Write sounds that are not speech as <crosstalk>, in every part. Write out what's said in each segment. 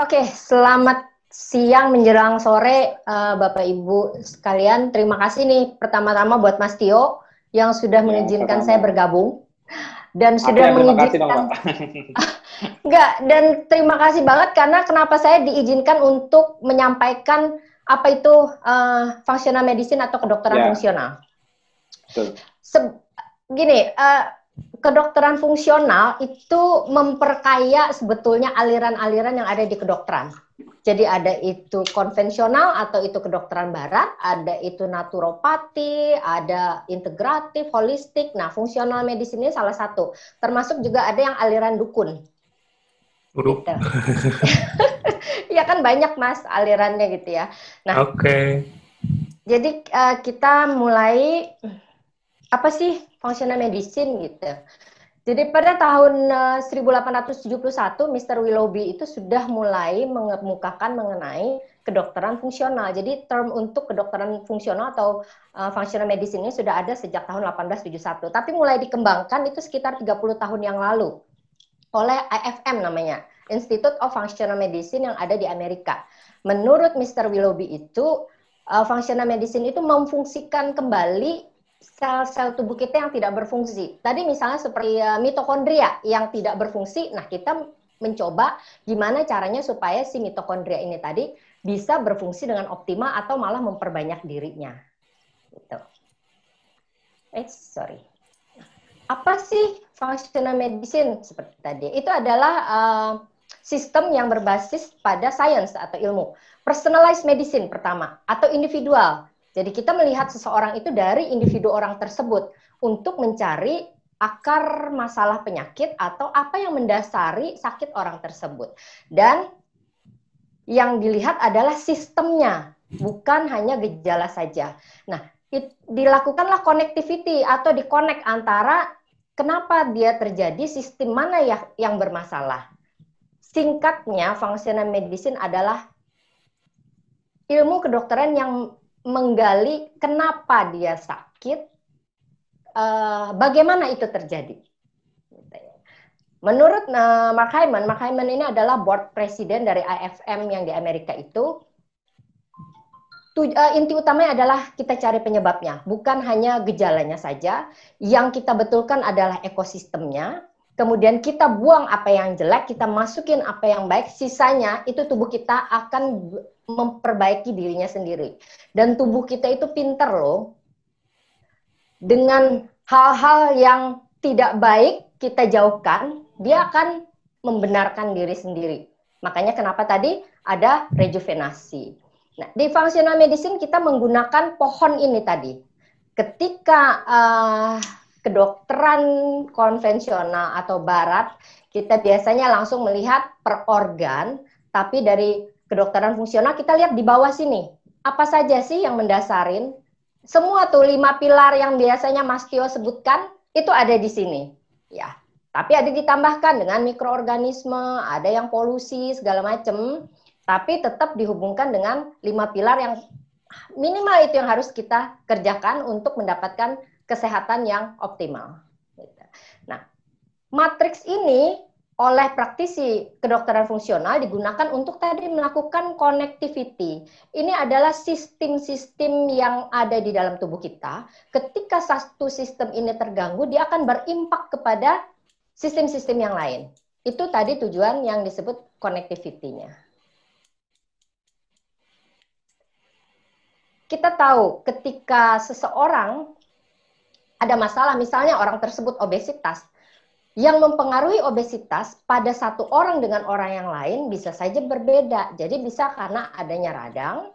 Oke, selamat siang menjelang sore uh, Bapak Ibu sekalian. Terima kasih nih pertama-tama buat Mas Tio yang sudah ya, mengizinkan saya bergabung dan sudah mengizinkan <laughs> Enggak, dan terima kasih banget karena kenapa saya diizinkan untuk menyampaikan apa itu uh, functional medicine atau kedokteran ya. fungsional. Se gini, uh, kedokteran fungsional itu memperkaya sebetulnya aliran-aliran yang ada di kedokteran. Jadi ada itu konvensional atau itu kedokteran barat, ada itu naturopati, ada integratif, holistik. Nah, fungsional medicine ini salah satu. Termasuk juga ada yang aliran dukun. Gitu. <laughs> ya kan banyak mas alirannya gitu ya. Nah, oke. Okay. Jadi uh, kita mulai apa sih functional medicine gitu. Jadi pada tahun 1871 eh, Mr. Willoughby itu sudah mulai mengemukakan mengenai kedokteran fungsional. Jadi term untuk kedokteran fungsional atau uh, functional medicine ini sudah ada sejak tahun 1871. Tapi mulai dikembangkan itu sekitar 30 tahun yang lalu oleh IFM namanya, Institute of Functional Medicine yang ada di Amerika. Menurut Mr. Willoughby itu uh, functional medicine itu memfungsikan kembali sel-sel tubuh kita yang tidak berfungsi. Tadi misalnya seperti uh, mitokondria yang tidak berfungsi, nah kita mencoba gimana caranya supaya si mitokondria ini tadi bisa berfungsi dengan optimal atau malah memperbanyak dirinya. Gitu. Eh, sorry. Apa sih functional medicine seperti tadi? Itu adalah uh, sistem yang berbasis pada sains atau ilmu. Personalized medicine pertama atau individual jadi kita melihat seseorang itu dari individu orang tersebut untuk mencari akar masalah penyakit atau apa yang mendasari sakit orang tersebut. Dan yang dilihat adalah sistemnya, bukan hanya gejala saja. Nah, dilakukanlah connectivity atau dikonek antara kenapa dia terjadi, sistem mana ya yang bermasalah. Singkatnya, functional medicine adalah ilmu kedokteran yang menggali kenapa dia sakit, uh, bagaimana itu terjadi. Menurut uh, Mark Hyman, Mark Hyman ini adalah board president dari IFM yang di Amerika itu. Tu, uh, inti utamanya adalah kita cari penyebabnya, bukan hanya gejalanya saja. Yang kita betulkan adalah ekosistemnya, kemudian kita buang apa yang jelek, kita masukin apa yang baik, sisanya itu tubuh kita akan memperbaiki dirinya sendiri. Dan tubuh kita itu pinter loh. Dengan hal-hal yang tidak baik kita jauhkan, dia akan membenarkan diri sendiri. Makanya kenapa tadi ada rejuvenasi. Nah, di functional medicine kita menggunakan pohon ini tadi. Ketika uh, kedokteran konvensional atau barat, kita biasanya langsung melihat per organ, tapi dari kedokteran fungsional kita lihat di bawah sini. Apa saja sih yang mendasarin? Semua tuh lima pilar yang biasanya Mas Tio sebutkan itu ada di sini. Ya. Tapi ada ditambahkan dengan mikroorganisme, ada yang polusi segala macam, tapi tetap dihubungkan dengan lima pilar yang minimal itu yang harus kita kerjakan untuk mendapatkan kesehatan yang optimal. Gitu. Nah, matriks ini oleh praktisi kedokteran fungsional digunakan untuk tadi melakukan connectivity. Ini adalah sistem-sistem yang ada di dalam tubuh kita. Ketika satu sistem ini terganggu, dia akan berimpak kepada sistem-sistem yang lain. Itu tadi tujuan yang disebut connectivity-nya. Kita tahu ketika seseorang ada masalah, misalnya orang tersebut obesitas, yang mempengaruhi obesitas pada satu orang dengan orang yang lain bisa saja berbeda. Jadi bisa karena adanya radang,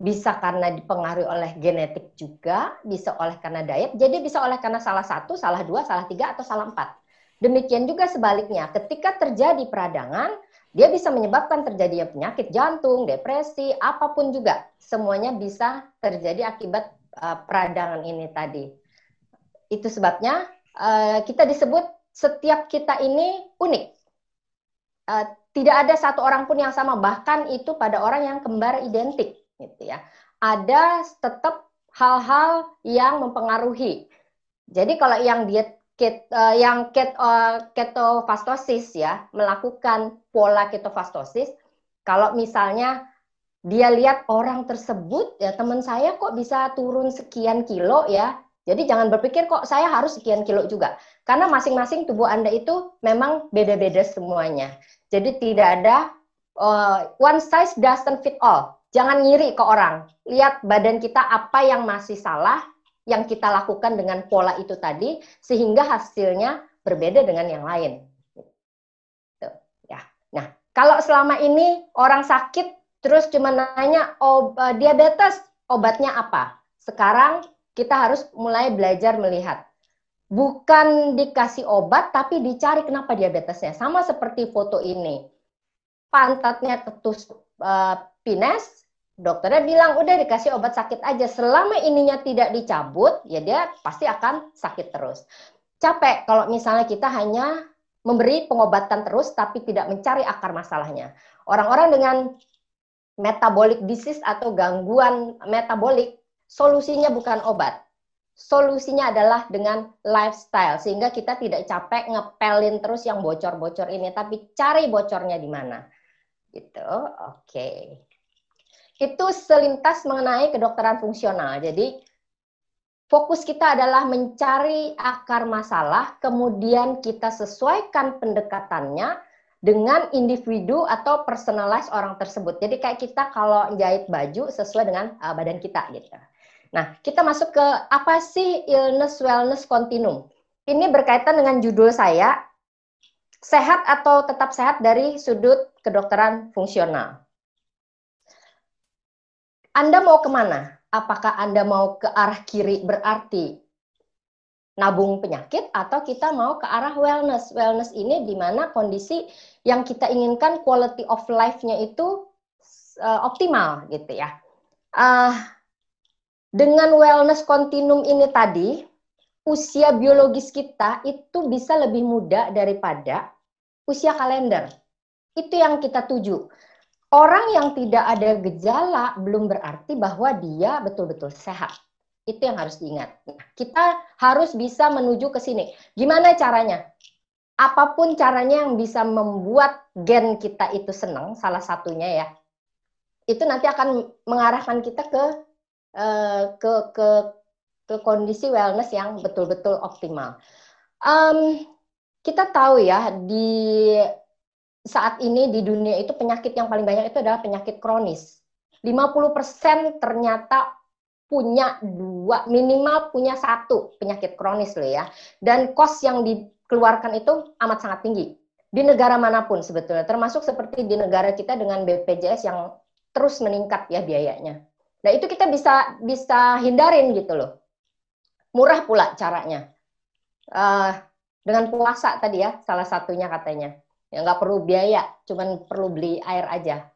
bisa karena dipengaruhi oleh genetik juga, bisa oleh karena diet, jadi bisa oleh karena salah satu, salah dua, salah tiga, atau salah empat. Demikian juga sebaliknya, ketika terjadi peradangan, dia bisa menyebabkan terjadinya penyakit jantung, depresi, apa pun juga. Semuanya bisa terjadi akibat uh, peradangan ini tadi. Itu sebabnya uh, kita disebut setiap kita ini unik. Uh, tidak ada satu orang pun yang sama, bahkan itu pada orang yang kembar identik, gitu ya. Ada tetap hal-hal yang mempengaruhi. Jadi kalau yang diet ket, uh, yang ket, uh, ketofastosis ya, melakukan pola ketofastosis, Kalau misalnya dia lihat orang tersebut ya teman saya kok bisa turun sekian kilo ya. Jadi jangan berpikir kok saya harus sekian kilo juga. Karena masing-masing tubuh Anda itu memang beda-beda semuanya. Jadi tidak ada uh, one size doesn't fit all. Jangan ngiri ke orang. Lihat badan kita apa yang masih salah, yang kita lakukan dengan pola itu tadi, sehingga hasilnya berbeda dengan yang lain. Tuh, ya. Nah, kalau selama ini orang sakit terus cuma nanya oh diabetes obatnya apa sekarang kita harus mulai belajar melihat. Bukan dikasih obat tapi dicari kenapa diabetesnya. Sama seperti foto ini. Pantatnya ketus uh, pines dokternya bilang udah dikasih obat sakit aja. Selama ininya tidak dicabut ya dia pasti akan sakit terus. Capek kalau misalnya kita hanya memberi pengobatan terus tapi tidak mencari akar masalahnya. Orang-orang dengan metabolic disease atau gangguan metabolik, solusinya bukan obat. Solusinya adalah dengan lifestyle sehingga kita tidak capek ngepelin terus yang bocor-bocor ini tapi cari bocornya di mana. Gitu. Oke. Okay. Itu selintas mengenai kedokteran fungsional. Jadi fokus kita adalah mencari akar masalah, kemudian kita sesuaikan pendekatannya dengan individu atau personalize orang tersebut. Jadi kayak kita kalau jahit baju sesuai dengan uh, badan kita gitu. Nah, kita masuk ke apa sih illness wellness continuum? Ini berkaitan dengan judul saya sehat atau tetap sehat dari sudut kedokteran fungsional. Anda mau ke mana? Apakah Anda mau ke arah kiri berarti nabung penyakit atau kita mau ke arah wellness. Wellness ini di mana kondisi yang kita inginkan quality of life-nya itu uh, optimal gitu ya. Uh, dengan wellness continuum ini tadi, usia biologis kita itu bisa lebih muda daripada usia kalender. Itu yang kita tuju. Orang yang tidak ada gejala belum berarti bahwa dia betul-betul sehat itu yang harus diingat. Nah, kita harus bisa menuju ke sini. Gimana caranya? Apa pun caranya yang bisa membuat gen kita itu senang, salah satunya ya, itu nanti akan mengarahkan kita ke uh, ke ke ke kondisi wellness yang betul-betul optimal. Um, kita tahu ya di saat ini di dunia itu penyakit yang paling banyak itu adalah penyakit kronis. 50% ternyata punya dua minimal punya satu penyakit kronis loh ya dan kos yang dikeluarkan itu amat sangat tinggi di negara mana pun sebetulnya termasuk seperti di negara kita dengan BPJS yang terus meningkat ya biayanya nah itu kita bisa bisa hindarin gitu loh murah pula caranya uh, dengan puasa tadi ya salah satunya katanya ya nggak perlu biaya cuman perlu beli air aja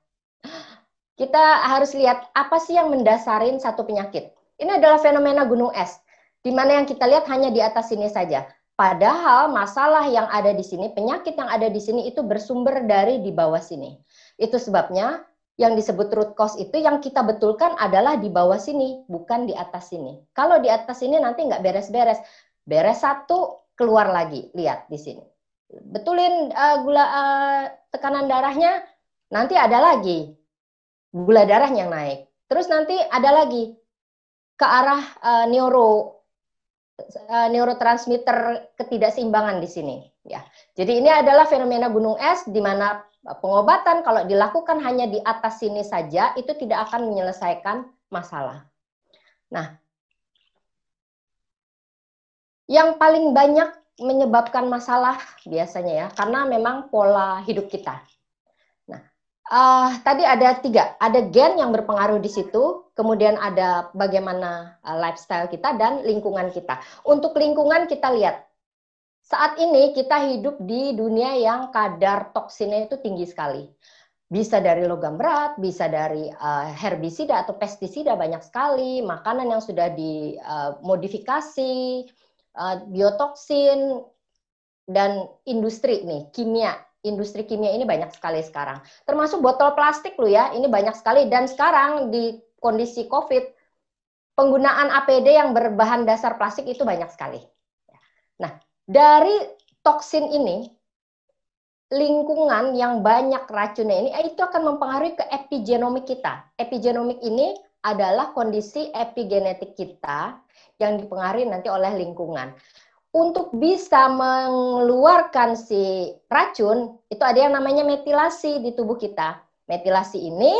kita harus lihat apa sih yang mendasarin satu penyakit. Ini adalah fenomena gunung es, di mana yang kita lihat hanya di atas sini saja. Padahal masalah yang ada di sini, penyakit yang ada di sini itu bersumber dari di bawah sini. Itu sebabnya yang disebut root cause itu yang kita betulkan adalah di bawah sini, bukan di atas sini. Kalau di atas sini nanti nggak beres-beres. Beres satu, keluar lagi. Lihat di sini. Betulin uh, gula uh, tekanan darahnya, nanti ada lagi gula darah yang naik. Terus nanti ada lagi ke arah uh, neuro uh, neurotransmitter ketidakseimbangan di sini ya. Jadi ini adalah fenomena gunung es di mana pengobatan kalau dilakukan hanya di atas sini saja itu tidak akan menyelesaikan masalah. Nah, yang paling banyak menyebabkan masalah biasanya ya karena memang pola hidup kita. Uh, tadi ada tiga, ada gen yang berpengaruh di situ, kemudian ada bagaimana uh, lifestyle kita dan lingkungan kita. Untuk lingkungan kita lihat, saat ini kita hidup di dunia yang kadar toksinnya itu tinggi sekali. Bisa dari logam berat, bisa dari uh, herbisida atau pestisida banyak sekali, makanan yang sudah dimodifikasi, uh, biotoksin, dan industri nih, kimia industri kimia ini banyak sekali sekarang. Termasuk botol plastik loh ya, ini banyak sekali. Dan sekarang di kondisi COVID, penggunaan APD yang berbahan dasar plastik itu banyak sekali. Nah, dari toksin ini, lingkungan yang banyak racunnya ini itu akan mempengaruhi ke epigenomik kita. Epigenomik ini adalah kondisi epigenetik kita yang dipengaruhi nanti oleh lingkungan. Untuk bisa mengeluarkan si racun, itu ada yang namanya metilasi di tubuh kita. Metilasi ini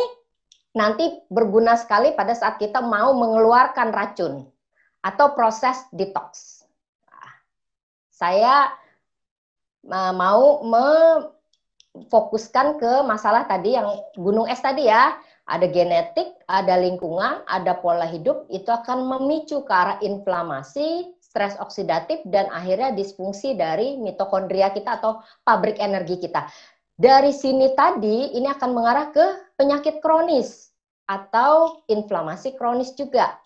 nanti berguna sekali pada saat kita mau mengeluarkan racun atau proses detox. Saya mau memfokuskan ke masalah tadi yang gunung es tadi ya ada genetik, ada lingkungan, ada pola hidup, itu akan memicu ke arah inflamasi, stres oksidatif, dan akhirnya disfungsi dari mitokondria kita atau pabrik energi kita. Dari sini tadi, ini akan mengarah ke penyakit kronis atau inflamasi kronis juga.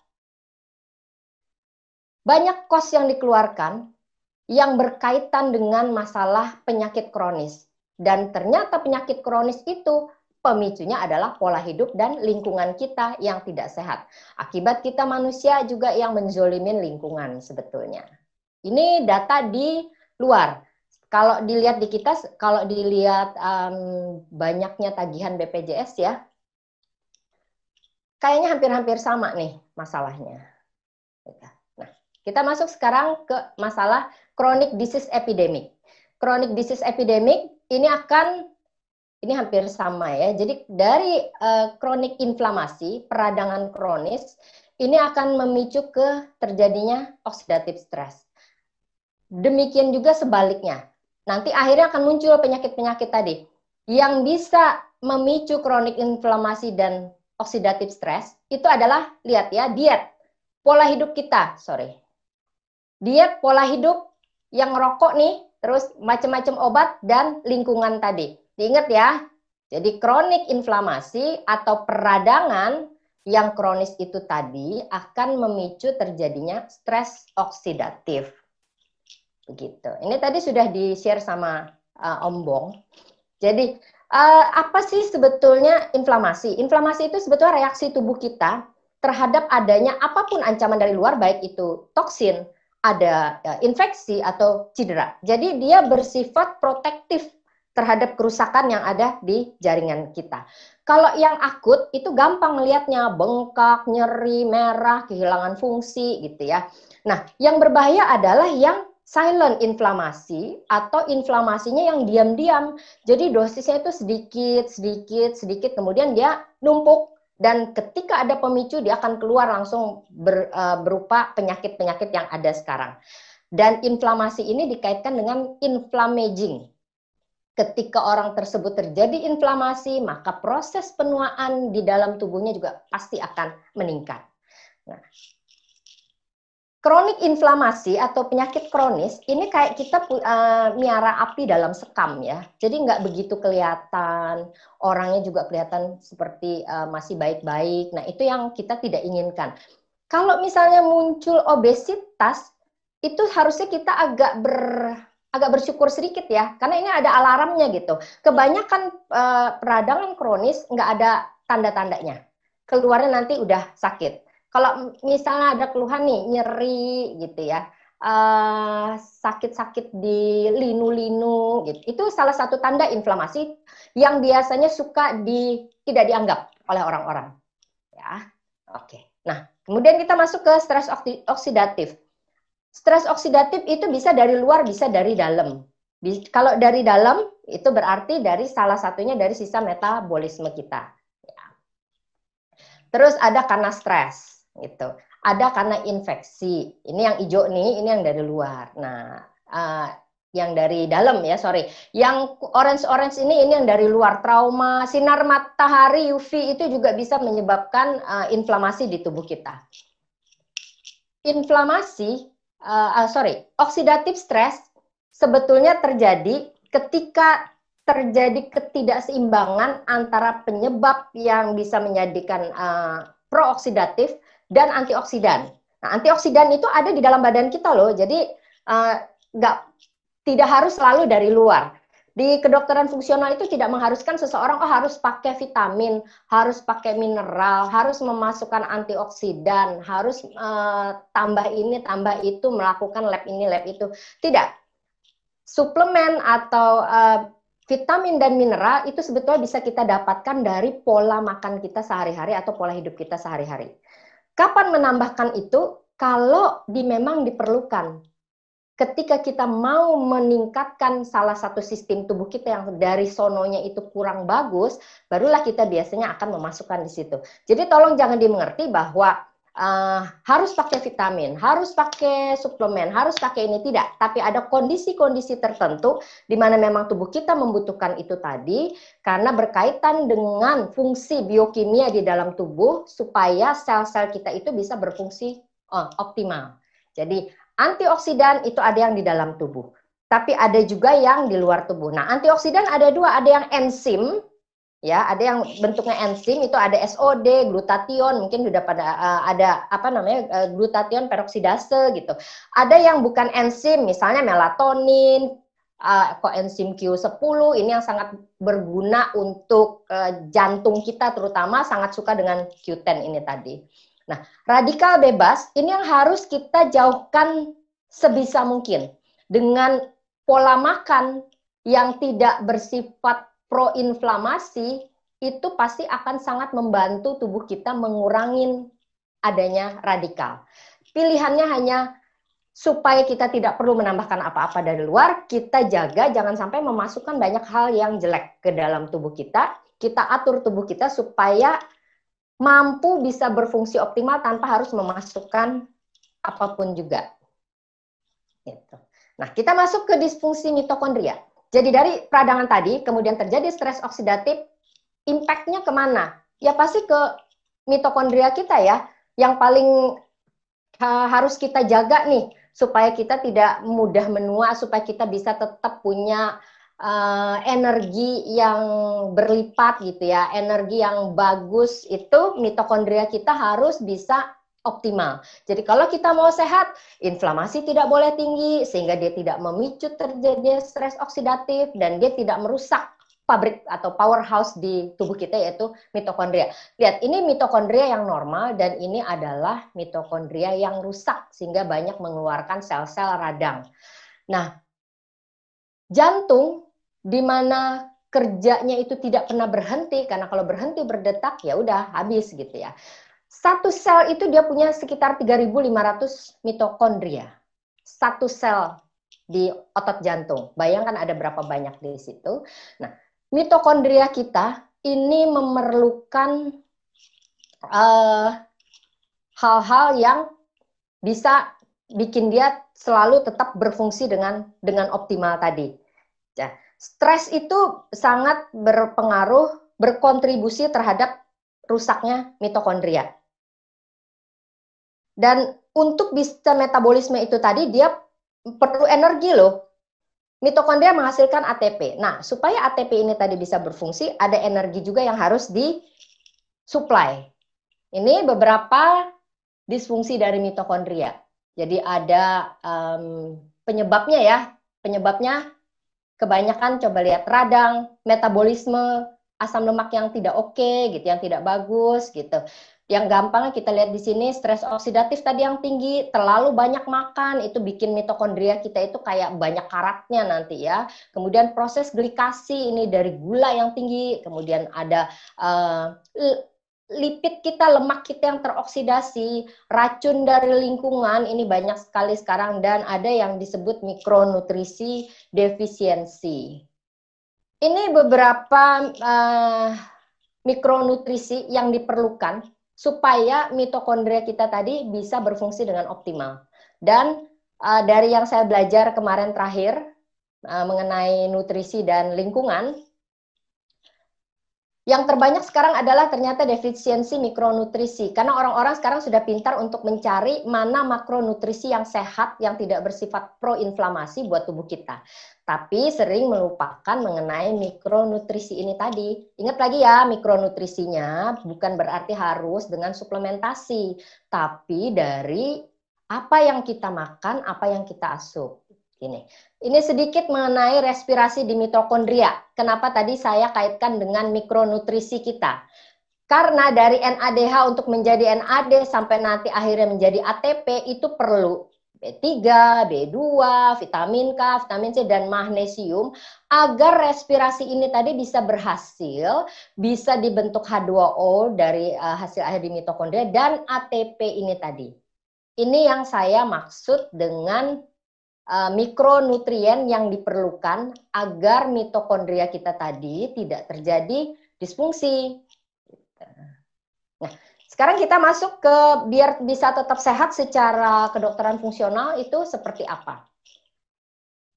Banyak kos yang dikeluarkan yang berkaitan dengan masalah penyakit kronis. Dan ternyata penyakit kronis itu pemicunya adalah pola hidup dan lingkungan kita yang tidak sehat. Akibat kita manusia juga yang menzolimin lingkungan sebetulnya. Ini data di luar. Kalau dilihat di kita, kalau dilihat um, banyaknya tagihan BPJS ya, kayaknya hampir-hampir sama nih masalahnya. Nah, kita masuk sekarang ke masalah chronic disease epidemic. Chronic disease epidemic ini akan ini hampir sama ya. Jadi dari uh, kronik inflamasi, peradangan kronis, ini akan memicu ke terjadinya oksidatif stres. Demikian juga sebaliknya. Nanti akhirnya akan muncul penyakit-penyakit tadi yang bisa memicu kronik inflamasi dan oksidatif stres itu adalah lihat ya diet pola hidup kita sorry diet pola hidup yang rokok nih terus macam-macam obat dan lingkungan tadi Diingat ya, jadi kronik inflamasi atau peradangan yang kronis itu tadi akan memicu terjadinya stres oksidatif. Begitu. Ini tadi sudah di-share sama uh, Om Bong. Jadi uh, apa sih sebetulnya inflamasi? Inflamasi itu sebetulnya reaksi tubuh kita terhadap adanya apa pun ancaman dari luar baik itu toksin, ada uh, infeksi atau cedera. Jadi dia bersifat protektif terhadap kerusakan yang ada di jaringan kita. Kalau yang akut itu gampang melihatnya bengkak, nyeri, merah, kehilangan fungsi gitu ya. Nah, yang berbahaya adalah yang silent inflamasi atau inflamasinya yang diam-diam. Jadi dosisnya itu sedikit, sedikit, sedikit, kemudian dia numpuk dan ketika ada pemicu dia akan keluar langsung ber, uh, berupa penyakit-penyakit yang ada sekarang. Dan inflamasi ini dikaitkan dengan inflammaging ketika orang tersebut terjadi inflamasi, maka proses penuaan di dalam tubuhnya juga pasti akan meningkat. Nah, kronik inflamasi atau penyakit kronis ini kayak kita uh, miara api dalam sekam ya. Jadi nggak begitu kelihatan, orangnya juga kelihatan seperti uh, masih baik-baik. Nah itu yang kita tidak inginkan. Kalau misalnya muncul obesitas, itu harusnya kita agak ber agak bersyukur sedikit ya, karena ini ada alarmnya gitu. Kebanyakan uh, peradangan kronis nggak ada tanda-tandanya. Keluarnya nanti udah sakit. Kalau misalnya ada keluhan nih, nyeri gitu ya, eh, sakit-sakit di linu-linu gitu. Itu salah satu tanda inflamasi yang biasanya suka di tidak dianggap oleh orang-orang. Ya. Oke. Nah, kemudian kita masuk ke stres oksidatif. Stres oksidatif itu bisa dari luar, bisa dari dalam. Kalau dari dalam, itu berarti dari salah satunya dari sisa metabolisme kita. Ya. Terus ada karena stres, gitu. Ada karena infeksi. Ini yang hijau nih, ini yang dari luar. Nah, uh, yang dari dalam ya, sorry. Yang orange-orange ini, ini yang dari luar. Trauma, sinar matahari UV itu juga bisa menyebabkan uh, inflamasi di tubuh kita. Inflamasi uh, uh, sorry, oksidatif stres sebetulnya terjadi ketika terjadi ketidakseimbangan antara penyebab yang bisa menjadikan uh, prooksidatif dan antioksidan. Nah, antioksidan itu ada di dalam badan kita loh, jadi nggak uh, tidak harus selalu dari luar. Di kedokteran fungsional itu tidak mengharuskan seseorang oh harus pakai vitamin, harus pakai mineral, harus memasukkan antioksidan, harus uh, tambah ini, tambah itu, melakukan lab ini, lab itu. Tidak. Suplemen atau uh, vitamin dan mineral itu sebetulnya bisa kita dapatkan dari pola makan kita sehari-hari atau pola hidup kita sehari-hari. Kapan menambahkan itu? Kalau di memang diperlukan. Ketika kita mau meningkatkan salah satu sistem tubuh kita yang dari sononya itu kurang bagus, barulah kita biasanya akan memasukkan di situ. Jadi tolong jangan dimengerti bahwa uh, harus pakai vitamin, harus pakai suplemen, harus pakai ini tidak, tapi ada kondisi-kondisi tertentu di mana memang tubuh kita membutuhkan itu tadi karena berkaitan dengan fungsi biokimia di dalam tubuh supaya sel-sel kita itu bisa berfungsi uh, optimal. Jadi antioksidan itu ada yang di dalam tubuh, tapi ada juga yang di luar tubuh. Nah, antioksidan ada dua, ada yang enzim ya ada yang bentuknya enzim itu ada SOD, glutathione mungkin sudah pada uh, ada apa namanya uh, glutathione peroksidase gitu. Ada yang bukan enzim misalnya melatonin, uh, koenzim Q10 ini yang sangat berguna untuk uh, jantung kita terutama sangat suka dengan Q10 ini tadi. Nah, radikal bebas ini yang harus kita jauhkan sebisa mungkin dengan pola makan yang tidak bersifat proinflamasi itu pasti akan sangat membantu tubuh kita mengurangi adanya radikal. Pilihannya hanya supaya kita tidak perlu menambahkan apa-apa dari luar, kita jaga jangan sampai memasukkan banyak hal yang jelek ke dalam tubuh kita. Kita atur tubuh kita supaya mampu bisa berfungsi optimal tanpa harus memasukkan apa pun juga. Gitu. Nah, kita masuk ke disfungsi mitokondria. Jadi dari peradangan tadi, kemudian terjadi stres oksidatif, impact-nya ke mana? Ya pasti ke mitokondria kita ya, yang paling uh, harus kita jaga nih, supaya kita tidak mudah menua, supaya kita bisa tetap punya uh, energi yang berlipat gitu ya, energi yang bagus itu mitokondria kita harus bisa optimal. Jadi kalau kita mau sehat, inflamasi tidak boleh tinggi sehingga dia tidak memicu terjadi stres oksidatif dan dia tidak merusak pabrik atau powerhouse di tubuh kita yaitu mitokondria. Lihat, ini mitokondria yang normal dan ini adalah mitokondria yang rusak sehingga banyak mengeluarkan sel-sel radang. Nah, jantung di mana kerjanya itu tidak pernah berhenti karena kalau berhenti berdetak ya udah habis gitu ya. Satu sel itu dia punya sekitar 3.500 mitokondria. Satu sel di otot jantung. Bayangkan ada berapa banyak di situ. Nah, mitokondria kita ini memerlukan eh, hal-hal uh, yang bisa bikin dia selalu tetap berfungsi dengan dengan optimal tadi. Ya, stres itu sangat berpengaruh, berkontribusi terhadap rusaknya mitokondria. Dan untuk bisa metabolisme itu tadi dia perlu energi loh. Mitokondria menghasilkan ATP. Nah, supaya ATP ini tadi bisa berfungsi, ada energi juga yang harus disuplai. Ini beberapa disfungsi dari mitokondria. Jadi ada um, penyebabnya ya. Penyebabnya kebanyakan coba lihat radang, metabolisme, asam lemak yang tidak oke okay, gitu, yang tidak bagus gitu yang gampang kita lihat di sini stres oksidatif tadi yang tinggi, terlalu banyak makan itu bikin mitokondria kita itu kayak banyak karatnya nanti ya. Kemudian proses glikasi ini dari gula yang tinggi, kemudian ada uh, lipid kita, lemak kita yang teroksidasi, racun dari lingkungan ini banyak sekali sekarang dan ada yang disebut mikronutrisi defisiensi. Ini beberapa uh, mikronutrisi yang diperlukan supaya mitokondria kita tadi bisa berfungsi dengan optimal. Dan uh, dari yang saya belajar kemarin terakhir uh, mengenai nutrisi dan lingkungan, yang terbanyak sekarang adalah ternyata defisiensi mikronutrisi. Karena orang-orang sekarang sudah pintar untuk mencari mana makronutrisi yang sehat, yang tidak bersifat proinflamasi buat tubuh kita. Tapi sering melupakan mengenai mikronutrisi ini tadi. Ingat lagi ya, mikronutrisinya bukan berarti harus dengan suplementasi. Tapi dari apa yang kita makan, apa yang kita asup. Ini. Ini sedikit mengenai respirasi di mitokondria. Kenapa tadi saya kaitkan dengan mikronutrisi kita? Karena dari NADH untuk menjadi NAD sampai nanti akhirnya menjadi ATP itu perlu B3, B2, vitamin K, vitamin C, dan magnesium agar respirasi ini tadi bisa berhasil, bisa dibentuk H2O dari uh, hasil akhir di mitokondria dan ATP ini tadi. Ini yang saya maksud dengan uh, mikronutrien yang diperlukan agar mitokondria kita tadi tidak terjadi disfungsi. Nah, sekarang kita masuk ke biar bisa tetap sehat secara kedokteran fungsional itu seperti apa?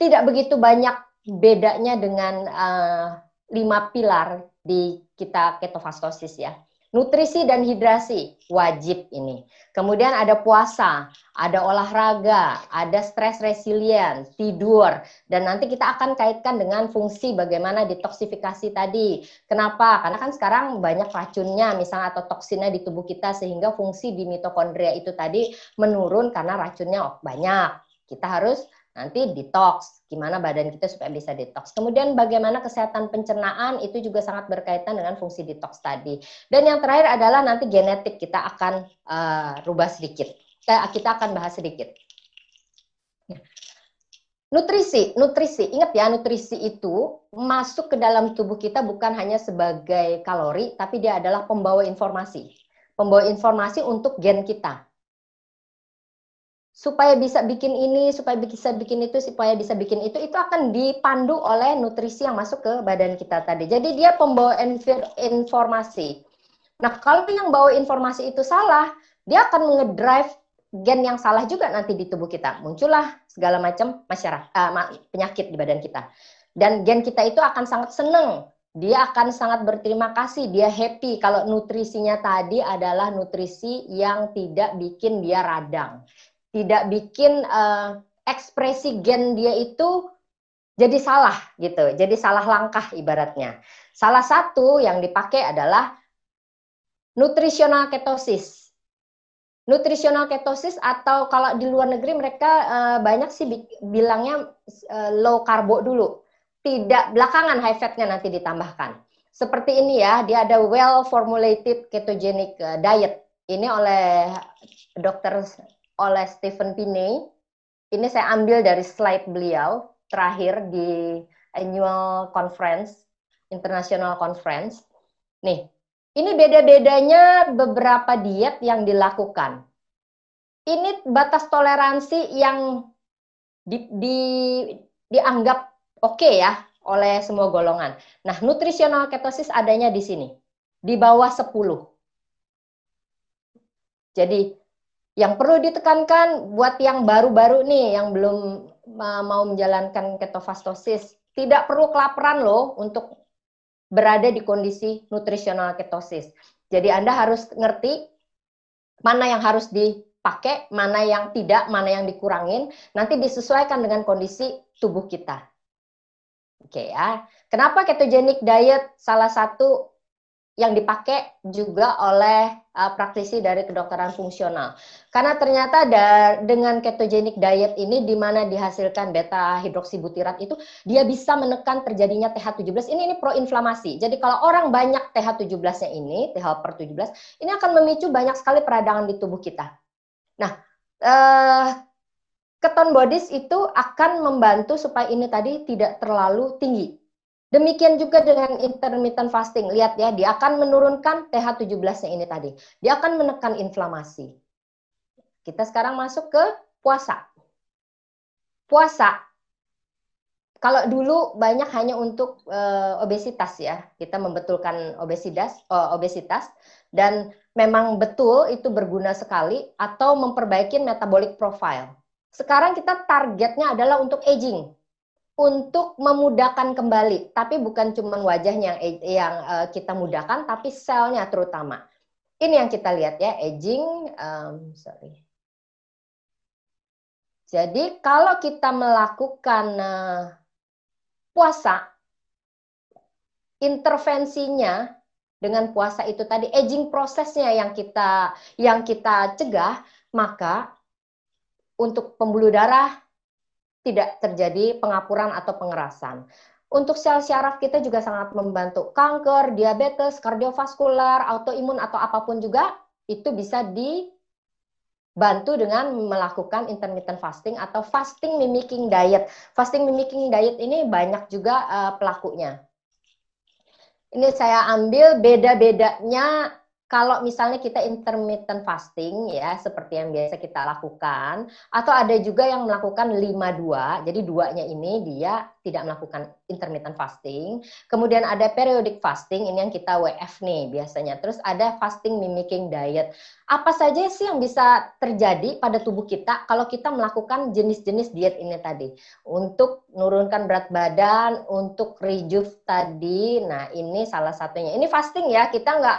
Tidak begitu banyak bedanya dengan uh, lima pilar di kita ketofastosis ya. Nutrisi dan hidrasi wajib ini. Kemudian ada puasa, ada olahraga, ada stress resilient, tidur, dan nanti kita akan kaitkan dengan fungsi bagaimana detoksifikasi tadi. Kenapa? Karena kan sekarang banyak racunnya misalnya atau toksinnya di tubuh kita sehingga fungsi di mitokondria itu tadi menurun karena racunnya banyak. Kita harus Nanti detox, gimana badan kita supaya bisa detox. Kemudian bagaimana kesehatan pencernaan itu juga sangat berkaitan dengan fungsi detox tadi. Dan yang terakhir adalah nanti genetik kita akan uh, rubah sedikit. Kita akan bahas sedikit. Ya. Nutrisi, nutrisi. Ingat ya, nutrisi itu masuk ke dalam tubuh kita bukan hanya sebagai kalori, tapi dia adalah pembawa informasi. Pembawa informasi untuk gen kita supaya bisa bikin ini, supaya bisa bikin itu, supaya bisa bikin itu, itu akan dipandu oleh nutrisi yang masuk ke badan kita tadi. Jadi dia pembawa informasi. Nah, kalau yang bawa informasi itu salah, dia akan ngedrive gen yang salah juga nanti di tubuh kita. Muncullah segala macam masyarakat uh, penyakit di badan kita. Dan gen kita itu akan sangat senang. Dia akan sangat berterima kasih, dia happy kalau nutrisinya tadi adalah nutrisi yang tidak bikin dia radang tidak bikin uh, ekspresi gen dia itu jadi salah gitu, jadi salah langkah ibaratnya. Salah satu yang dipakai adalah nutritional ketosis. Nutritional ketosis atau kalau di luar negeri mereka uh, banyak sih bilangnya uh, low karbo dulu. Tidak belakangan high fatnya nanti ditambahkan. Seperti ini ya, dia ada well formulated ketogenic diet. Ini oleh dokter oleh Stephen Piney. Ini saya ambil dari slide beliau terakhir di annual conference, international conference. Nih, ini beda-bedanya beberapa diet yang dilakukan. Ini batas toleransi yang di, di, dianggap oke okay ya oleh semua golongan. Nah, nutritional ketosis adanya di sini, di bawah 10. Jadi yang perlu ditekankan buat yang baru-baru nih yang belum mau menjalankan ketofastosis, tidak perlu kelaparan loh untuk berada di kondisi nutrisional ketosis. Jadi Anda harus ngerti mana yang harus dipakai, mana yang tidak, mana yang dikurangin, nanti disesuaikan dengan kondisi tubuh kita. Oke ya. Kenapa ketogenic diet salah satu yang dipakai juga oleh uh, praktisi dari kedokteran fungsional. Karena ternyata dengan ketogenic diet ini di mana dihasilkan beta hidroksibutirat itu dia bisa menekan terjadinya TH17. Ini ini proinflamasi. Jadi kalau orang banyak TH17-nya ini, TH per 17, ini akan memicu banyak sekali peradangan di tubuh kita. Nah, uh, keton bodies itu akan membantu supaya ini tadi tidak terlalu tinggi Demikian juga dengan intermittent fasting. Lihat ya, dia akan menurunkan TH17-nya ini tadi. Dia akan menekan inflamasi. Kita sekarang masuk ke puasa. Puasa. Kalau dulu banyak hanya untuk uh, obesitas ya. Kita membetulkan obesitas, uh, obesitas dan memang betul itu berguna sekali atau memperbaiki metabolic profile. Sekarang kita targetnya adalah untuk aging untuk memudahkan kembali, tapi bukan cuma wajahnya yang yang uh, kita mudahkan, tapi selnya terutama. Ini yang kita lihat ya, aging. Um, sorry. Jadi kalau kita melakukan uh, puasa, intervensinya dengan puasa itu tadi aging prosesnya yang kita yang kita cegah, maka untuk pembuluh darah tidak terjadi pengapuran atau pengerasan. Untuk sel syaraf kita juga sangat membantu. Kanker, diabetes, kardiovaskular, autoimun atau apa pun juga itu bisa di bantu dengan melakukan intermittent fasting atau fasting mimicking diet. Fasting mimicking diet ini banyak juga uh, pelakunya. Ini saya ambil beda-bedanya kalau misalnya kita intermittent fasting ya seperti yang biasa kita lakukan atau ada juga yang melakukan 5-2 jadi duanya ini dia tidak melakukan intermittent fasting. Kemudian ada periodic fasting ini yang kita WF nih biasanya. Terus ada fasting mimicking diet. Apa saja sih yang bisa terjadi pada tubuh kita kalau kita melakukan jenis-jenis diet ini tadi? Untuk menurunkan berat badan untuk rejuve tadi. Nah ini salah satunya. Ini fasting ya kita nggak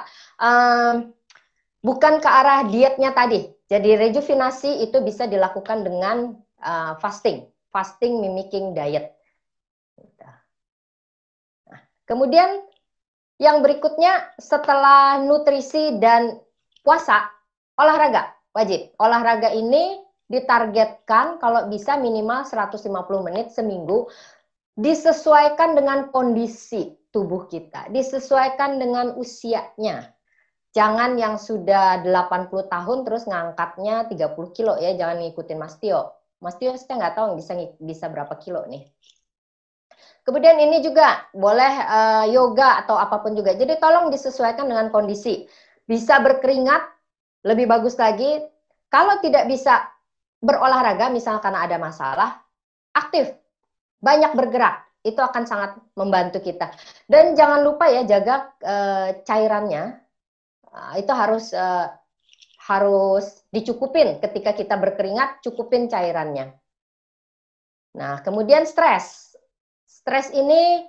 bukan ke arah dietnya tadi. Jadi rejuvenasi itu bisa dilakukan dengan uh, fasting, fasting mimicking diet. Nah, kemudian yang berikutnya setelah nutrisi dan puasa, olahraga wajib. Olahraga ini ditargetkan kalau bisa minimal 150 menit seminggu disesuaikan dengan kondisi tubuh kita, disesuaikan dengan usianya. Jangan yang sudah 80 tahun terus ngangkatnya 30 kilo ya, jangan ngikutin Mas Tio. Mas Tio saya nggak tahu bisa bisa berapa kilo nih. Kemudian ini juga boleh uh, yoga atau apa pun juga. Jadi tolong disesuaikan dengan kondisi. Bisa berkeringat, lebih bagus lagi. Kalau tidak bisa berolahraga, misalnya karena ada masalah, aktif, banyak bergerak. Itu akan sangat membantu kita. Dan jangan lupa ya jaga uh, cairannya Nah, itu harus uh, harus dicukupin ketika kita berkeringat, cukupin cairannya. Nah, kemudian stres. Stres ini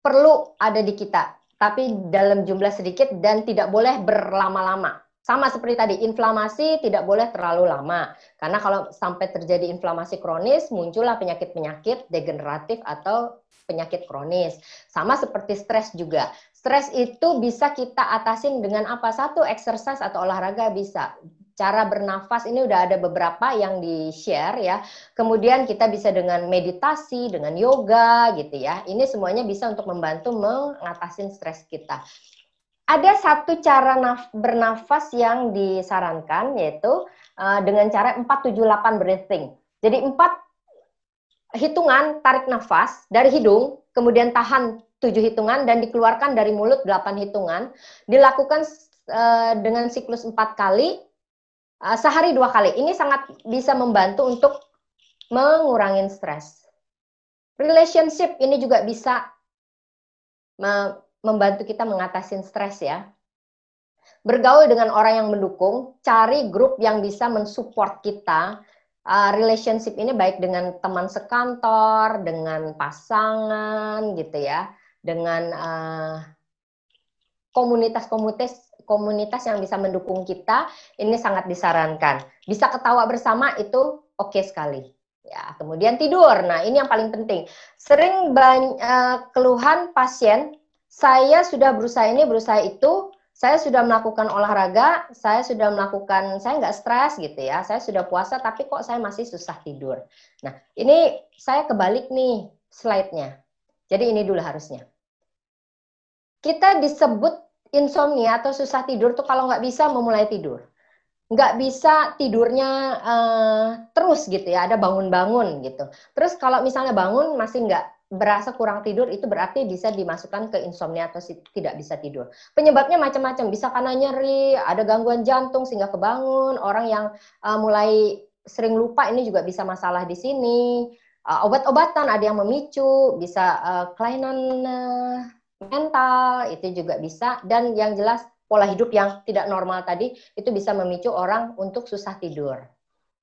perlu ada di kita, tapi dalam jumlah sedikit dan tidak boleh berlama-lama. Sama seperti tadi, inflamasi tidak boleh terlalu lama. Karena kalau sampai terjadi inflamasi kronis, muncullah penyakit-penyakit degeneratif atau penyakit kronis. Sama seperti stres juga. Stres itu bisa kita atasin dengan apa? Satu, exercise atau olahraga bisa. Cara bernafas ini udah ada beberapa yang di-share ya. Kemudian kita bisa dengan meditasi, dengan yoga gitu ya. Ini semuanya bisa untuk membantu mengatasi stres kita ada satu cara naf bernafas yang disarankan yaitu uh, dengan cara 478 breathing. Jadi empat hitungan tarik nafas dari hidung, kemudian tahan tujuh hitungan dan dikeluarkan dari mulut delapan hitungan. Dilakukan uh, dengan siklus empat kali, uh, sehari dua kali. Ini sangat bisa membantu untuk mengurangi stres. Relationship ini juga bisa membantu kita mengatasi stres ya. Bergaul dengan orang yang mendukung, cari grup yang bisa mensupport kita. Uh, relationship ini baik dengan teman sekantor, dengan pasangan gitu ya, dengan uh, komunitas-komunitas komunitas yang bisa mendukung kita, ini sangat disarankan. Bisa ketawa bersama itu oke okay sekali. Ya, kemudian tidur. Nah, ini yang paling penting. Sering banyak uh, keluhan pasien saya sudah berusaha ini, berusaha itu, saya sudah melakukan olahraga, saya sudah melakukan, saya nggak stres gitu ya, saya sudah puasa, tapi kok saya masih susah tidur. Nah, ini saya kebalik nih slide-nya. Jadi ini dulu harusnya. Kita disebut insomnia atau susah tidur tuh kalau nggak bisa memulai tidur. Nggak bisa tidurnya uh, terus gitu ya, ada bangun-bangun gitu. Terus kalau misalnya bangun masih nggak berasa kurang tidur itu berarti bisa dimasukkan ke insomnia atau tidak bisa tidur. Penyebabnya macam-macam, bisa karena nyeri, ada gangguan jantung sehingga kebangun, orang yang uh, mulai sering lupa ini juga bisa masalah di sini. Uh, obat-obatan ada yang memicu, bisa uh, kelainan uh, mental itu juga bisa dan yang jelas pola hidup yang tidak normal tadi itu bisa memicu orang untuk susah tidur.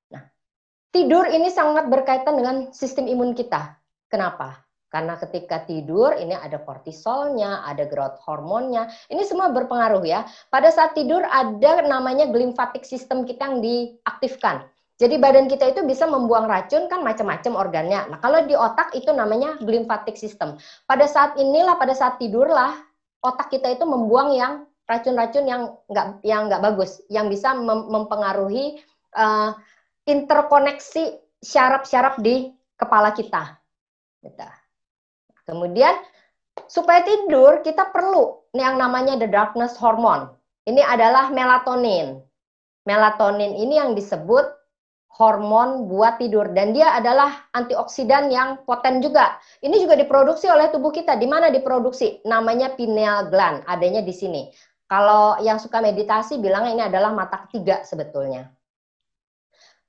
Nah, tidur ini sangat berkaitan dengan sistem imun kita. Kenapa? Karena ketika tidur ini ada kortisolnya, ada growth hormonnya. Ini semua berpengaruh ya. Pada saat tidur ada namanya glymphatic system kita yang diaktifkan. Jadi badan kita itu bisa membuang racun kan macam-macam organnya. Nah, kalau di otak itu namanya glymphatic system. Pada saat inilah pada saat tidurlah otak kita itu membuang yang racun-racun yang nggak yang nggak bagus, yang bisa mem mempengaruhi uh, interkoneksi syaraf-syaraf di kepala kita. Gitu. Kemudian supaya tidur kita perlu yang namanya the darkness hormone. Ini adalah melatonin. melatonin ini yang disebut hormon buat tidur dan dia adalah antioksidan yang poten juga. Ini juga diproduksi oleh tubuh kita. Di mana diproduksi? Namanya pineal gland, adanya di sini. Kalau yang suka meditasi bilang ini adalah mata ketiga sebetulnya.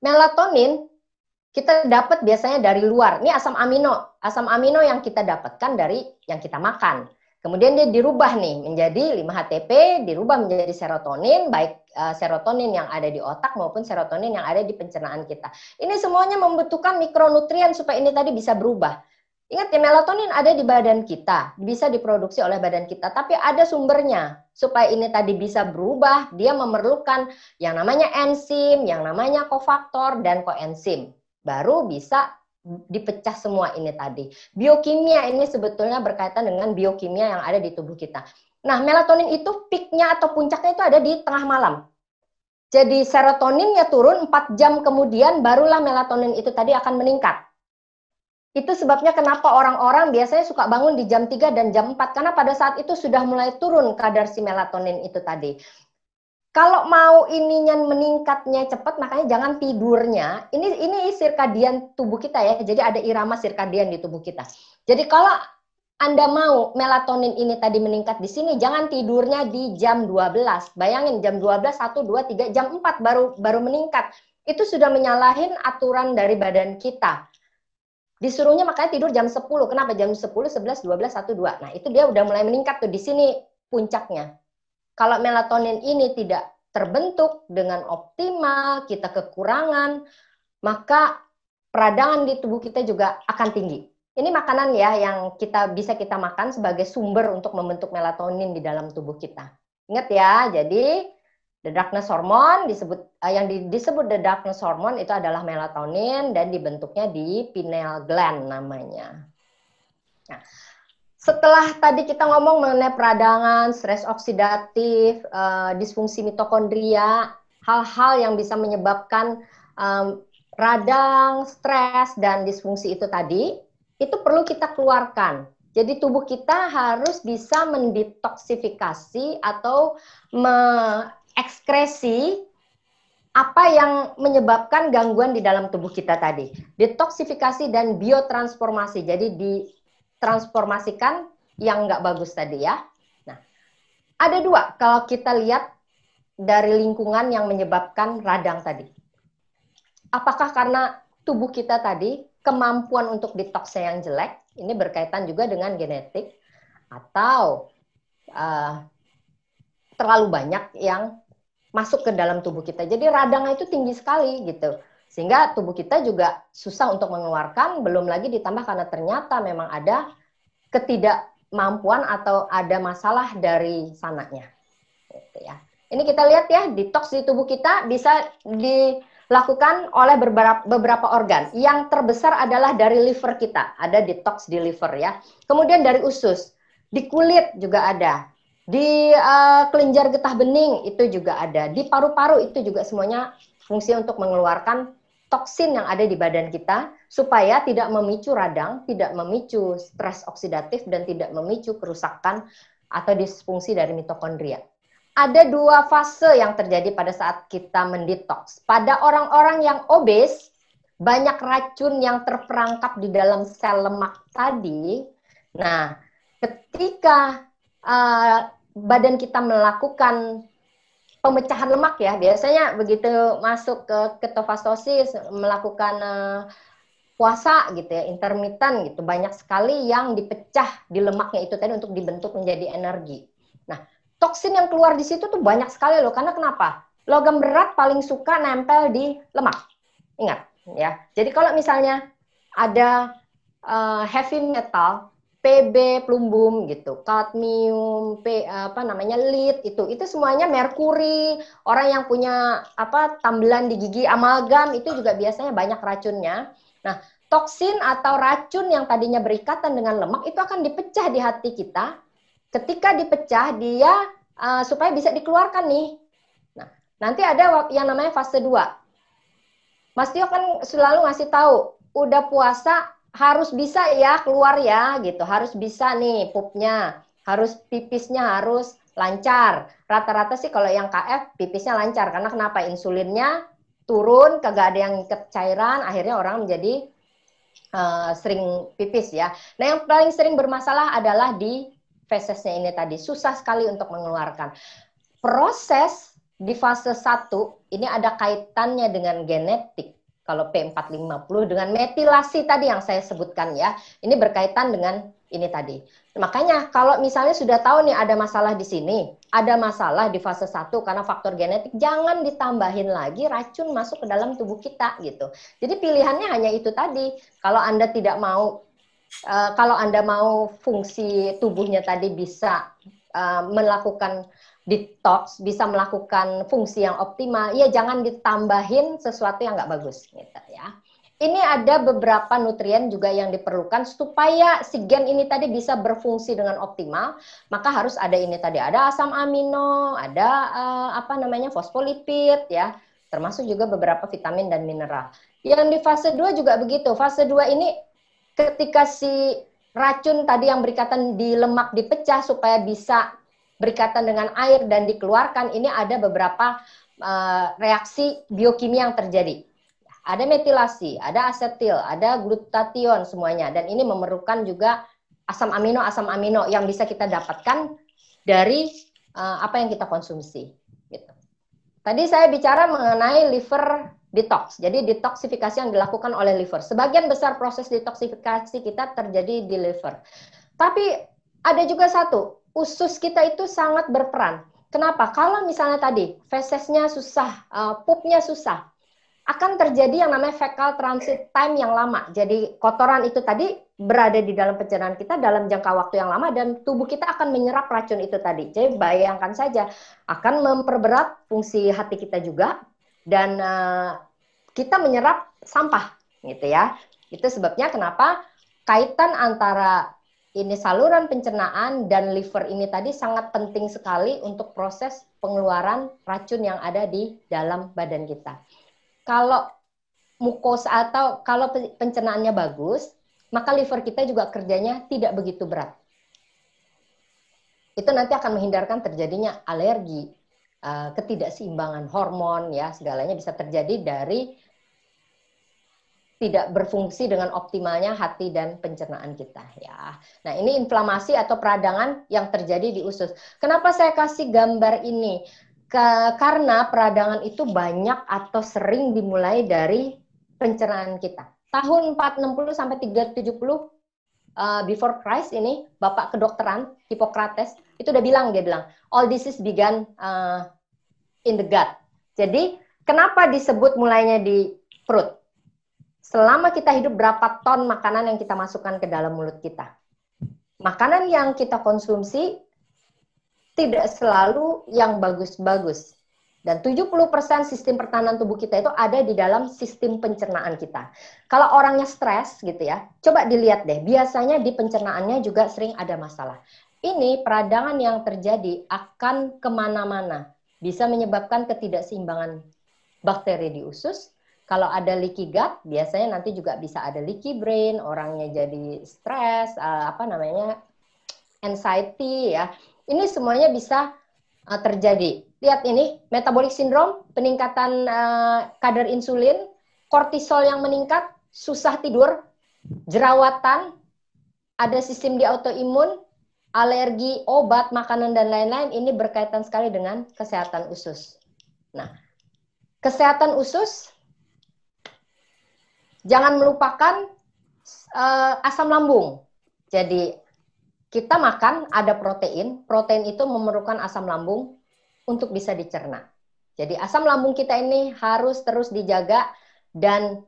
Melatonin kita dapat biasanya dari luar. Ini asam amino. Asam amino yang kita dapatkan dari yang kita makan. Kemudian dia dirubah nih menjadi 5-HTP, dirubah menjadi serotonin, baik uh, serotonin yang ada di otak maupun serotonin yang ada di pencernaan kita. Ini semuanya membutuhkan mikronutrien supaya ini tadi bisa berubah. Ingat ya, melatonin ada di badan kita, bisa diproduksi oleh badan kita, tapi ada sumbernya. Supaya ini tadi bisa berubah, dia memerlukan yang namanya enzim, yang namanya kofaktor, dan koenzim. Baru bisa dipecah semua ini tadi. Biokimia ini sebetulnya berkaitan dengan biokimia yang ada di tubuh kita. Nah, melatonin itu peaknya atau puncaknya itu ada di tengah malam. Jadi serotoninnya turun 4 jam kemudian barulah melatonin itu tadi akan meningkat. Itu sebabnya kenapa orang-orang biasanya suka bangun di jam 3 dan jam 4 karena pada saat itu sudah mulai turun kadar si melatonin itu tadi. Kalau mau ininya meningkatnya cepat, makanya jangan tidurnya. Ini ini sirkadian tubuh kita ya. Jadi ada irama sirkadian di tubuh kita. Jadi kalau anda mau melatonin ini tadi meningkat di sini, jangan tidurnya di jam 12. Bayangin jam 12, 1, 2, 3, jam 4 baru baru meningkat. Itu sudah menyalahin aturan dari badan kita. Disuruhnya makanya tidur jam 10. Kenapa? Jam 10, 11, 12, 1, 2. Nah, itu dia udah mulai meningkat tuh di sini puncaknya. Kalau melatonin ini tidak terbentuk dengan optimal, kita kekurangan, maka peradangan di tubuh kita juga akan tinggi. Ini makanan ya yang kita bisa kita makan sebagai sumber untuk membentuk melatonin di dalam tubuh kita. Ingat ya, jadi the darkness hormone disebut uh, yang di, disebut the darkness hormone itu adalah melatonin dan dibentuknya di pineal gland namanya. Nah, setelah tadi kita ngomong mengenai peradangan, stres oksidatif, uh, disfungsi mitokondria, hal-hal yang bisa menyebabkan um, radang, stres, dan disfungsi itu tadi, itu perlu kita keluarkan. Jadi tubuh kita harus bisa mendetoksifikasi atau mengekskresi apa yang menyebabkan gangguan di dalam tubuh kita tadi. Detoksifikasi dan biotransformasi. Jadi di transformasikan yang nggak bagus tadi ya. Nah, ada dua kalau kita lihat dari lingkungan yang menyebabkan radang tadi. Apakah karena tubuh kita tadi kemampuan untuk detoksnya yang jelek, ini berkaitan juga dengan genetik, atau uh, terlalu banyak yang masuk ke dalam tubuh kita. Jadi radangnya itu tinggi sekali gitu. Sehingga tubuh kita juga susah untuk mengeluarkan, belum lagi ditambah karena ternyata memang ada ketidakmampuan atau ada masalah dari sananya. Gitu ya. Ini kita lihat ya, detox di tubuh kita bisa dilakukan oleh beberapa, beberapa organ. Yang terbesar adalah dari liver kita, ada detox di liver ya. Kemudian dari usus, di kulit juga ada, di uh, kelenjar getah bening itu juga ada, di paru-paru itu juga semuanya fungsi untuk mengeluarkan toksin yang ada di badan kita supaya tidak memicu radang, tidak memicu stres oksidatif dan tidak memicu kerusakan atau disfungsi dari mitokondria. Ada dua fase yang terjadi pada saat kita mendetoks. Pada orang-orang yang obes, banyak racun yang terperangkap di dalam sel lemak tadi. Nah, ketika uh, badan kita melakukan pemecahan lemak ya. Biasanya begitu masuk ke ketofastosis melakukan uh, puasa gitu ya, intermittent gitu. Banyak sekali yang dipecah di lemaknya itu tadi untuk dibentuk menjadi energi. Nah, toksin yang keluar di situ tuh banyak sekali loh. Karena kenapa? Logam berat paling suka nempel di lemak. Ingat ya. Jadi kalau misalnya ada uh, heavy metal PB plumbum gitu, kadmium, P, apa namanya lead itu, itu semuanya merkuri. Orang yang punya apa tambelan di gigi amalgam itu juga biasanya banyak racunnya. Nah, toksin atau racun yang tadinya berikatan dengan lemak itu akan dipecah di hati kita. Ketika dipecah dia uh, supaya bisa dikeluarkan nih. Nah, nanti ada yang namanya fase 2. Mas Tio kan selalu ngasih tahu, udah puasa harus bisa ya keluar ya gitu harus bisa nih pupnya harus pipisnya harus lancar. Rata-rata sih kalau yang KF pipisnya lancar karena kenapa? Insulinnya turun, kagak ada yang ikat cairan, akhirnya orang menjadi uh, sering pipis ya. Nah yang paling sering bermasalah adalah di fesesnya ini tadi, susah sekali untuk mengeluarkan. Proses di fase 1 ini ada kaitannya dengan genetik. Kalau P450 dengan metilasi tadi yang saya sebutkan ya. Ini berkaitan dengan ini tadi. Makanya kalau misalnya sudah tahu nih ada masalah di sini, ada masalah di fase 1 karena faktor genetik, jangan ditambahin lagi racun masuk ke dalam tubuh kita gitu. Jadi pilihannya hanya itu tadi. Kalau Anda tidak mau uh, kalau Anda mau fungsi tubuhnya tadi bisa uh, melakukan detox, bisa melakukan fungsi yang optimal, ya jangan ditambahin sesuatu yang nggak bagus gitu ya ini ada beberapa nutrien juga yang diperlukan supaya si gen ini tadi bisa berfungsi dengan optimal. Maka harus ada ini tadi, ada asam amino, ada uh, apa namanya fosfolipid ya, termasuk juga beberapa vitamin dan mineral. Yang di fase 2 juga begitu. Fase 2 ini ketika si racun tadi yang berikatan di lemak dipecah supaya bisa berikatan dengan air dan dikeluarkan, ini ada beberapa uh, reaksi biokimia yang terjadi ada metilasi, ada asetil, ada glutation semuanya dan ini memerlukan juga asam amino asam amino yang bisa kita dapatkan dari uh, apa yang kita konsumsi gitu. Tadi saya bicara mengenai liver detox. Jadi detoksifikasi yang dilakukan oleh liver. Sebagian besar proses detoksifikasi kita terjadi di liver. Tapi ada juga satu, usus kita itu sangat berperan. Kenapa? Kalau misalnya tadi fesesnya susah, uh, pupnya susah, akan terjadi yang namanya fecal transit time yang lama. Jadi kotoran itu tadi berada di dalam pencernaan kita dalam jangka waktu yang lama dan tubuh kita akan menyerap racun itu tadi. Jadi bayangkan saja akan memperberat fungsi hati kita juga dan uh, kita menyerap sampah gitu ya. Itu sebabnya kenapa kaitan antara ini saluran pencernaan dan liver ini tadi sangat penting sekali untuk proses pengeluaran racun yang ada di dalam badan kita kalau mukosa atau kalau pencernaannya bagus, maka liver kita juga kerjanya tidak begitu berat. Itu nanti akan menghindarkan terjadinya alergi, eh, ketidakseimbangan hormon, ya segalanya bisa terjadi dari tidak berfungsi dengan optimalnya hati dan pencernaan kita ya. Nah, ini inflamasi atau peradangan yang terjadi di usus. Kenapa saya kasih gambar ini? Ke, karena peradangan itu banyak atau sering dimulai dari pencernaan kita. Tahun 460 sampai 370 uh, before Christ ini Bapak kedokteran Hippocrates itu udah bilang dia bilang all disease began uh, in the gut. Jadi kenapa disebut mulainya di perut? Selama kita hidup berapa ton makanan yang kita masukkan ke dalam mulut kita? Makanan yang kita konsumsi tidak selalu yang bagus-bagus. Dan 70% sistem pertahanan tubuh kita itu ada di dalam sistem pencernaan kita. Kalau orangnya stres gitu ya, coba dilihat deh, biasanya di pencernaannya juga sering ada masalah. Ini peradangan yang terjadi akan ke mana-mana. Bisa menyebabkan ketidakseimbangan bakteri di usus. Kalau ada leaky gut, biasanya nanti juga bisa ada leaky brain, orangnya jadi stres, eh, apa namanya, anxiety ya ini semuanya bisa uh, terjadi. Lihat ini, metabolic syndrome, peningkatan uh, kadar insulin, kortisol yang meningkat, susah tidur, jerawatan, ada sistem di autoimun, alergi, obat, makanan, dan lain-lain, ini berkaitan sekali dengan kesehatan usus. Nah, kesehatan usus, jangan melupakan uh, asam lambung. Jadi kita makan ada protein, protein itu memerlukan asam lambung untuk bisa dicerna. Jadi asam lambung kita ini harus terus dijaga dan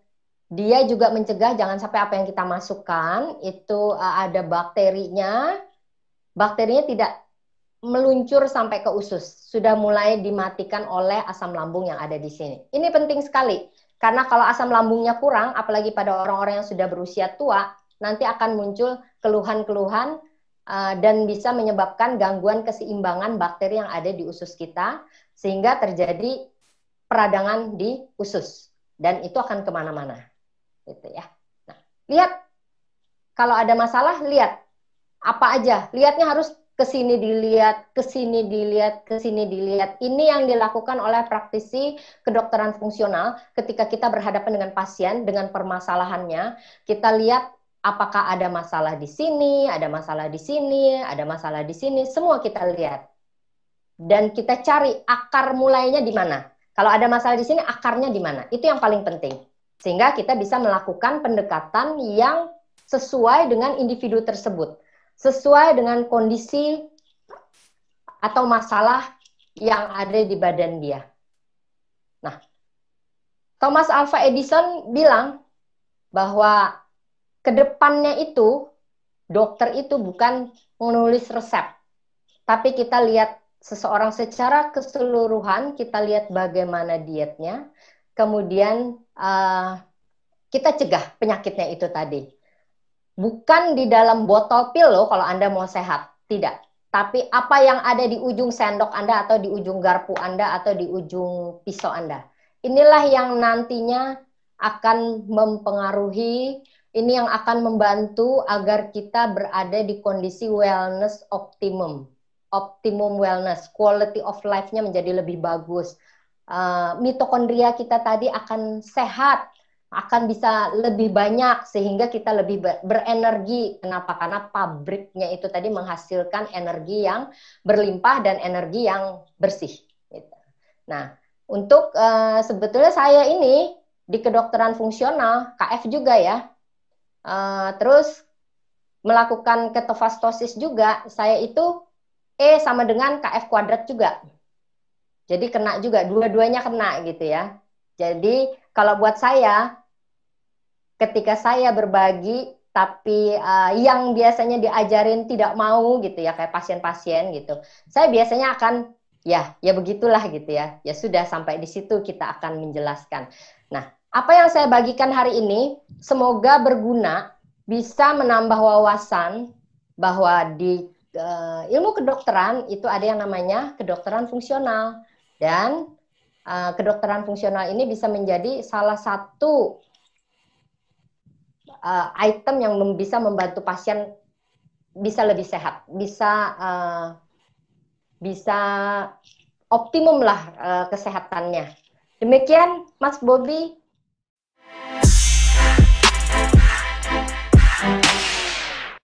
dia juga mencegah jangan sampai apa yang kita masukkan itu uh, ada bakterinya, bakterinya tidak meluncur sampai ke usus. Sudah mulai dimatikan oleh asam lambung yang ada di sini. Ini penting sekali karena kalau asam lambungnya kurang, apalagi pada orang-orang yang sudah berusia tua, nanti akan muncul keluhan-keluhan uh, dan bisa menyebabkan gangguan keseimbangan bakteri yang ada di usus kita sehingga terjadi peradangan di usus. Dan itu akan ke mana-mana. Gitu ya. Nah, lihat. Kalau ada masalah lihat. Apa aja? Lihatnya harus ke sini dilihat, ke sini dilihat, ke sini dilihat. Ini yang dilakukan oleh praktisi kedokteran fungsional ketika kita berhadapan dengan pasien dengan permasalahannya. Kita lihat apakah ada masalah di sini, ada masalah di sini, ada masalah di sini, semua kita lihat. Dan kita cari akar mulainya di mana. Kalau ada masalah di sini, akarnya di mana? Itu yang paling penting. Sehingga kita bisa melakukan pendekatan yang sesuai dengan individu tersebut, sesuai dengan kondisi atau masalah yang ada di badan dia. Nah, Thomas Alva Edison bilang bahwa ke depannya itu dokter itu bukan menulis resep, tapi kita lihat seseorang secara keseluruhan, kita lihat bagaimana dietnya, kemudian uh, kita cegah penyakitnya itu tadi. Bukan di dalam botol pil loh kalau Anda mau sehat, tidak. Tapi apa yang ada di ujung sendok Anda atau di ujung garpu Anda atau di ujung pisau Anda. Inilah yang nantinya akan mempengaruhi ini yang akan membantu agar kita berada di kondisi wellness optimum. Optimum wellness, quality of life-nya menjadi lebih bagus. Uh, mitokondria kita tadi akan sehat, akan bisa lebih banyak sehingga kita lebih berenergi. Kenapa? Karena pabriknya itu tadi menghasilkan energi yang berlimpah dan energi yang bersih. Gitu. Nah, untuk uh, sebetulnya saya ini di kedokteran fungsional, KF juga ya, Uh, terus melakukan ketofastosis juga, saya itu E sama dengan KF kuadrat juga. Jadi kena juga, dua-duanya kena gitu ya. Jadi kalau buat saya, ketika saya berbagi, tapi uh, yang biasanya diajarin tidak mau gitu ya, kayak pasien-pasien gitu, saya biasanya akan ya, ya begitulah gitu ya. Ya sudah sampai di situ kita akan menjelaskan. Nah, apa yang saya bagikan hari ini semoga berguna, bisa menambah wawasan bahwa di uh, ilmu kedokteran itu ada yang namanya kedokteran fungsional dan uh, kedokteran fungsional ini bisa menjadi salah satu uh, item yang bisa membantu pasien bisa lebih sehat, bisa uh, bisa optimum lah uh, kesehatannya. Demikian Mas Bobby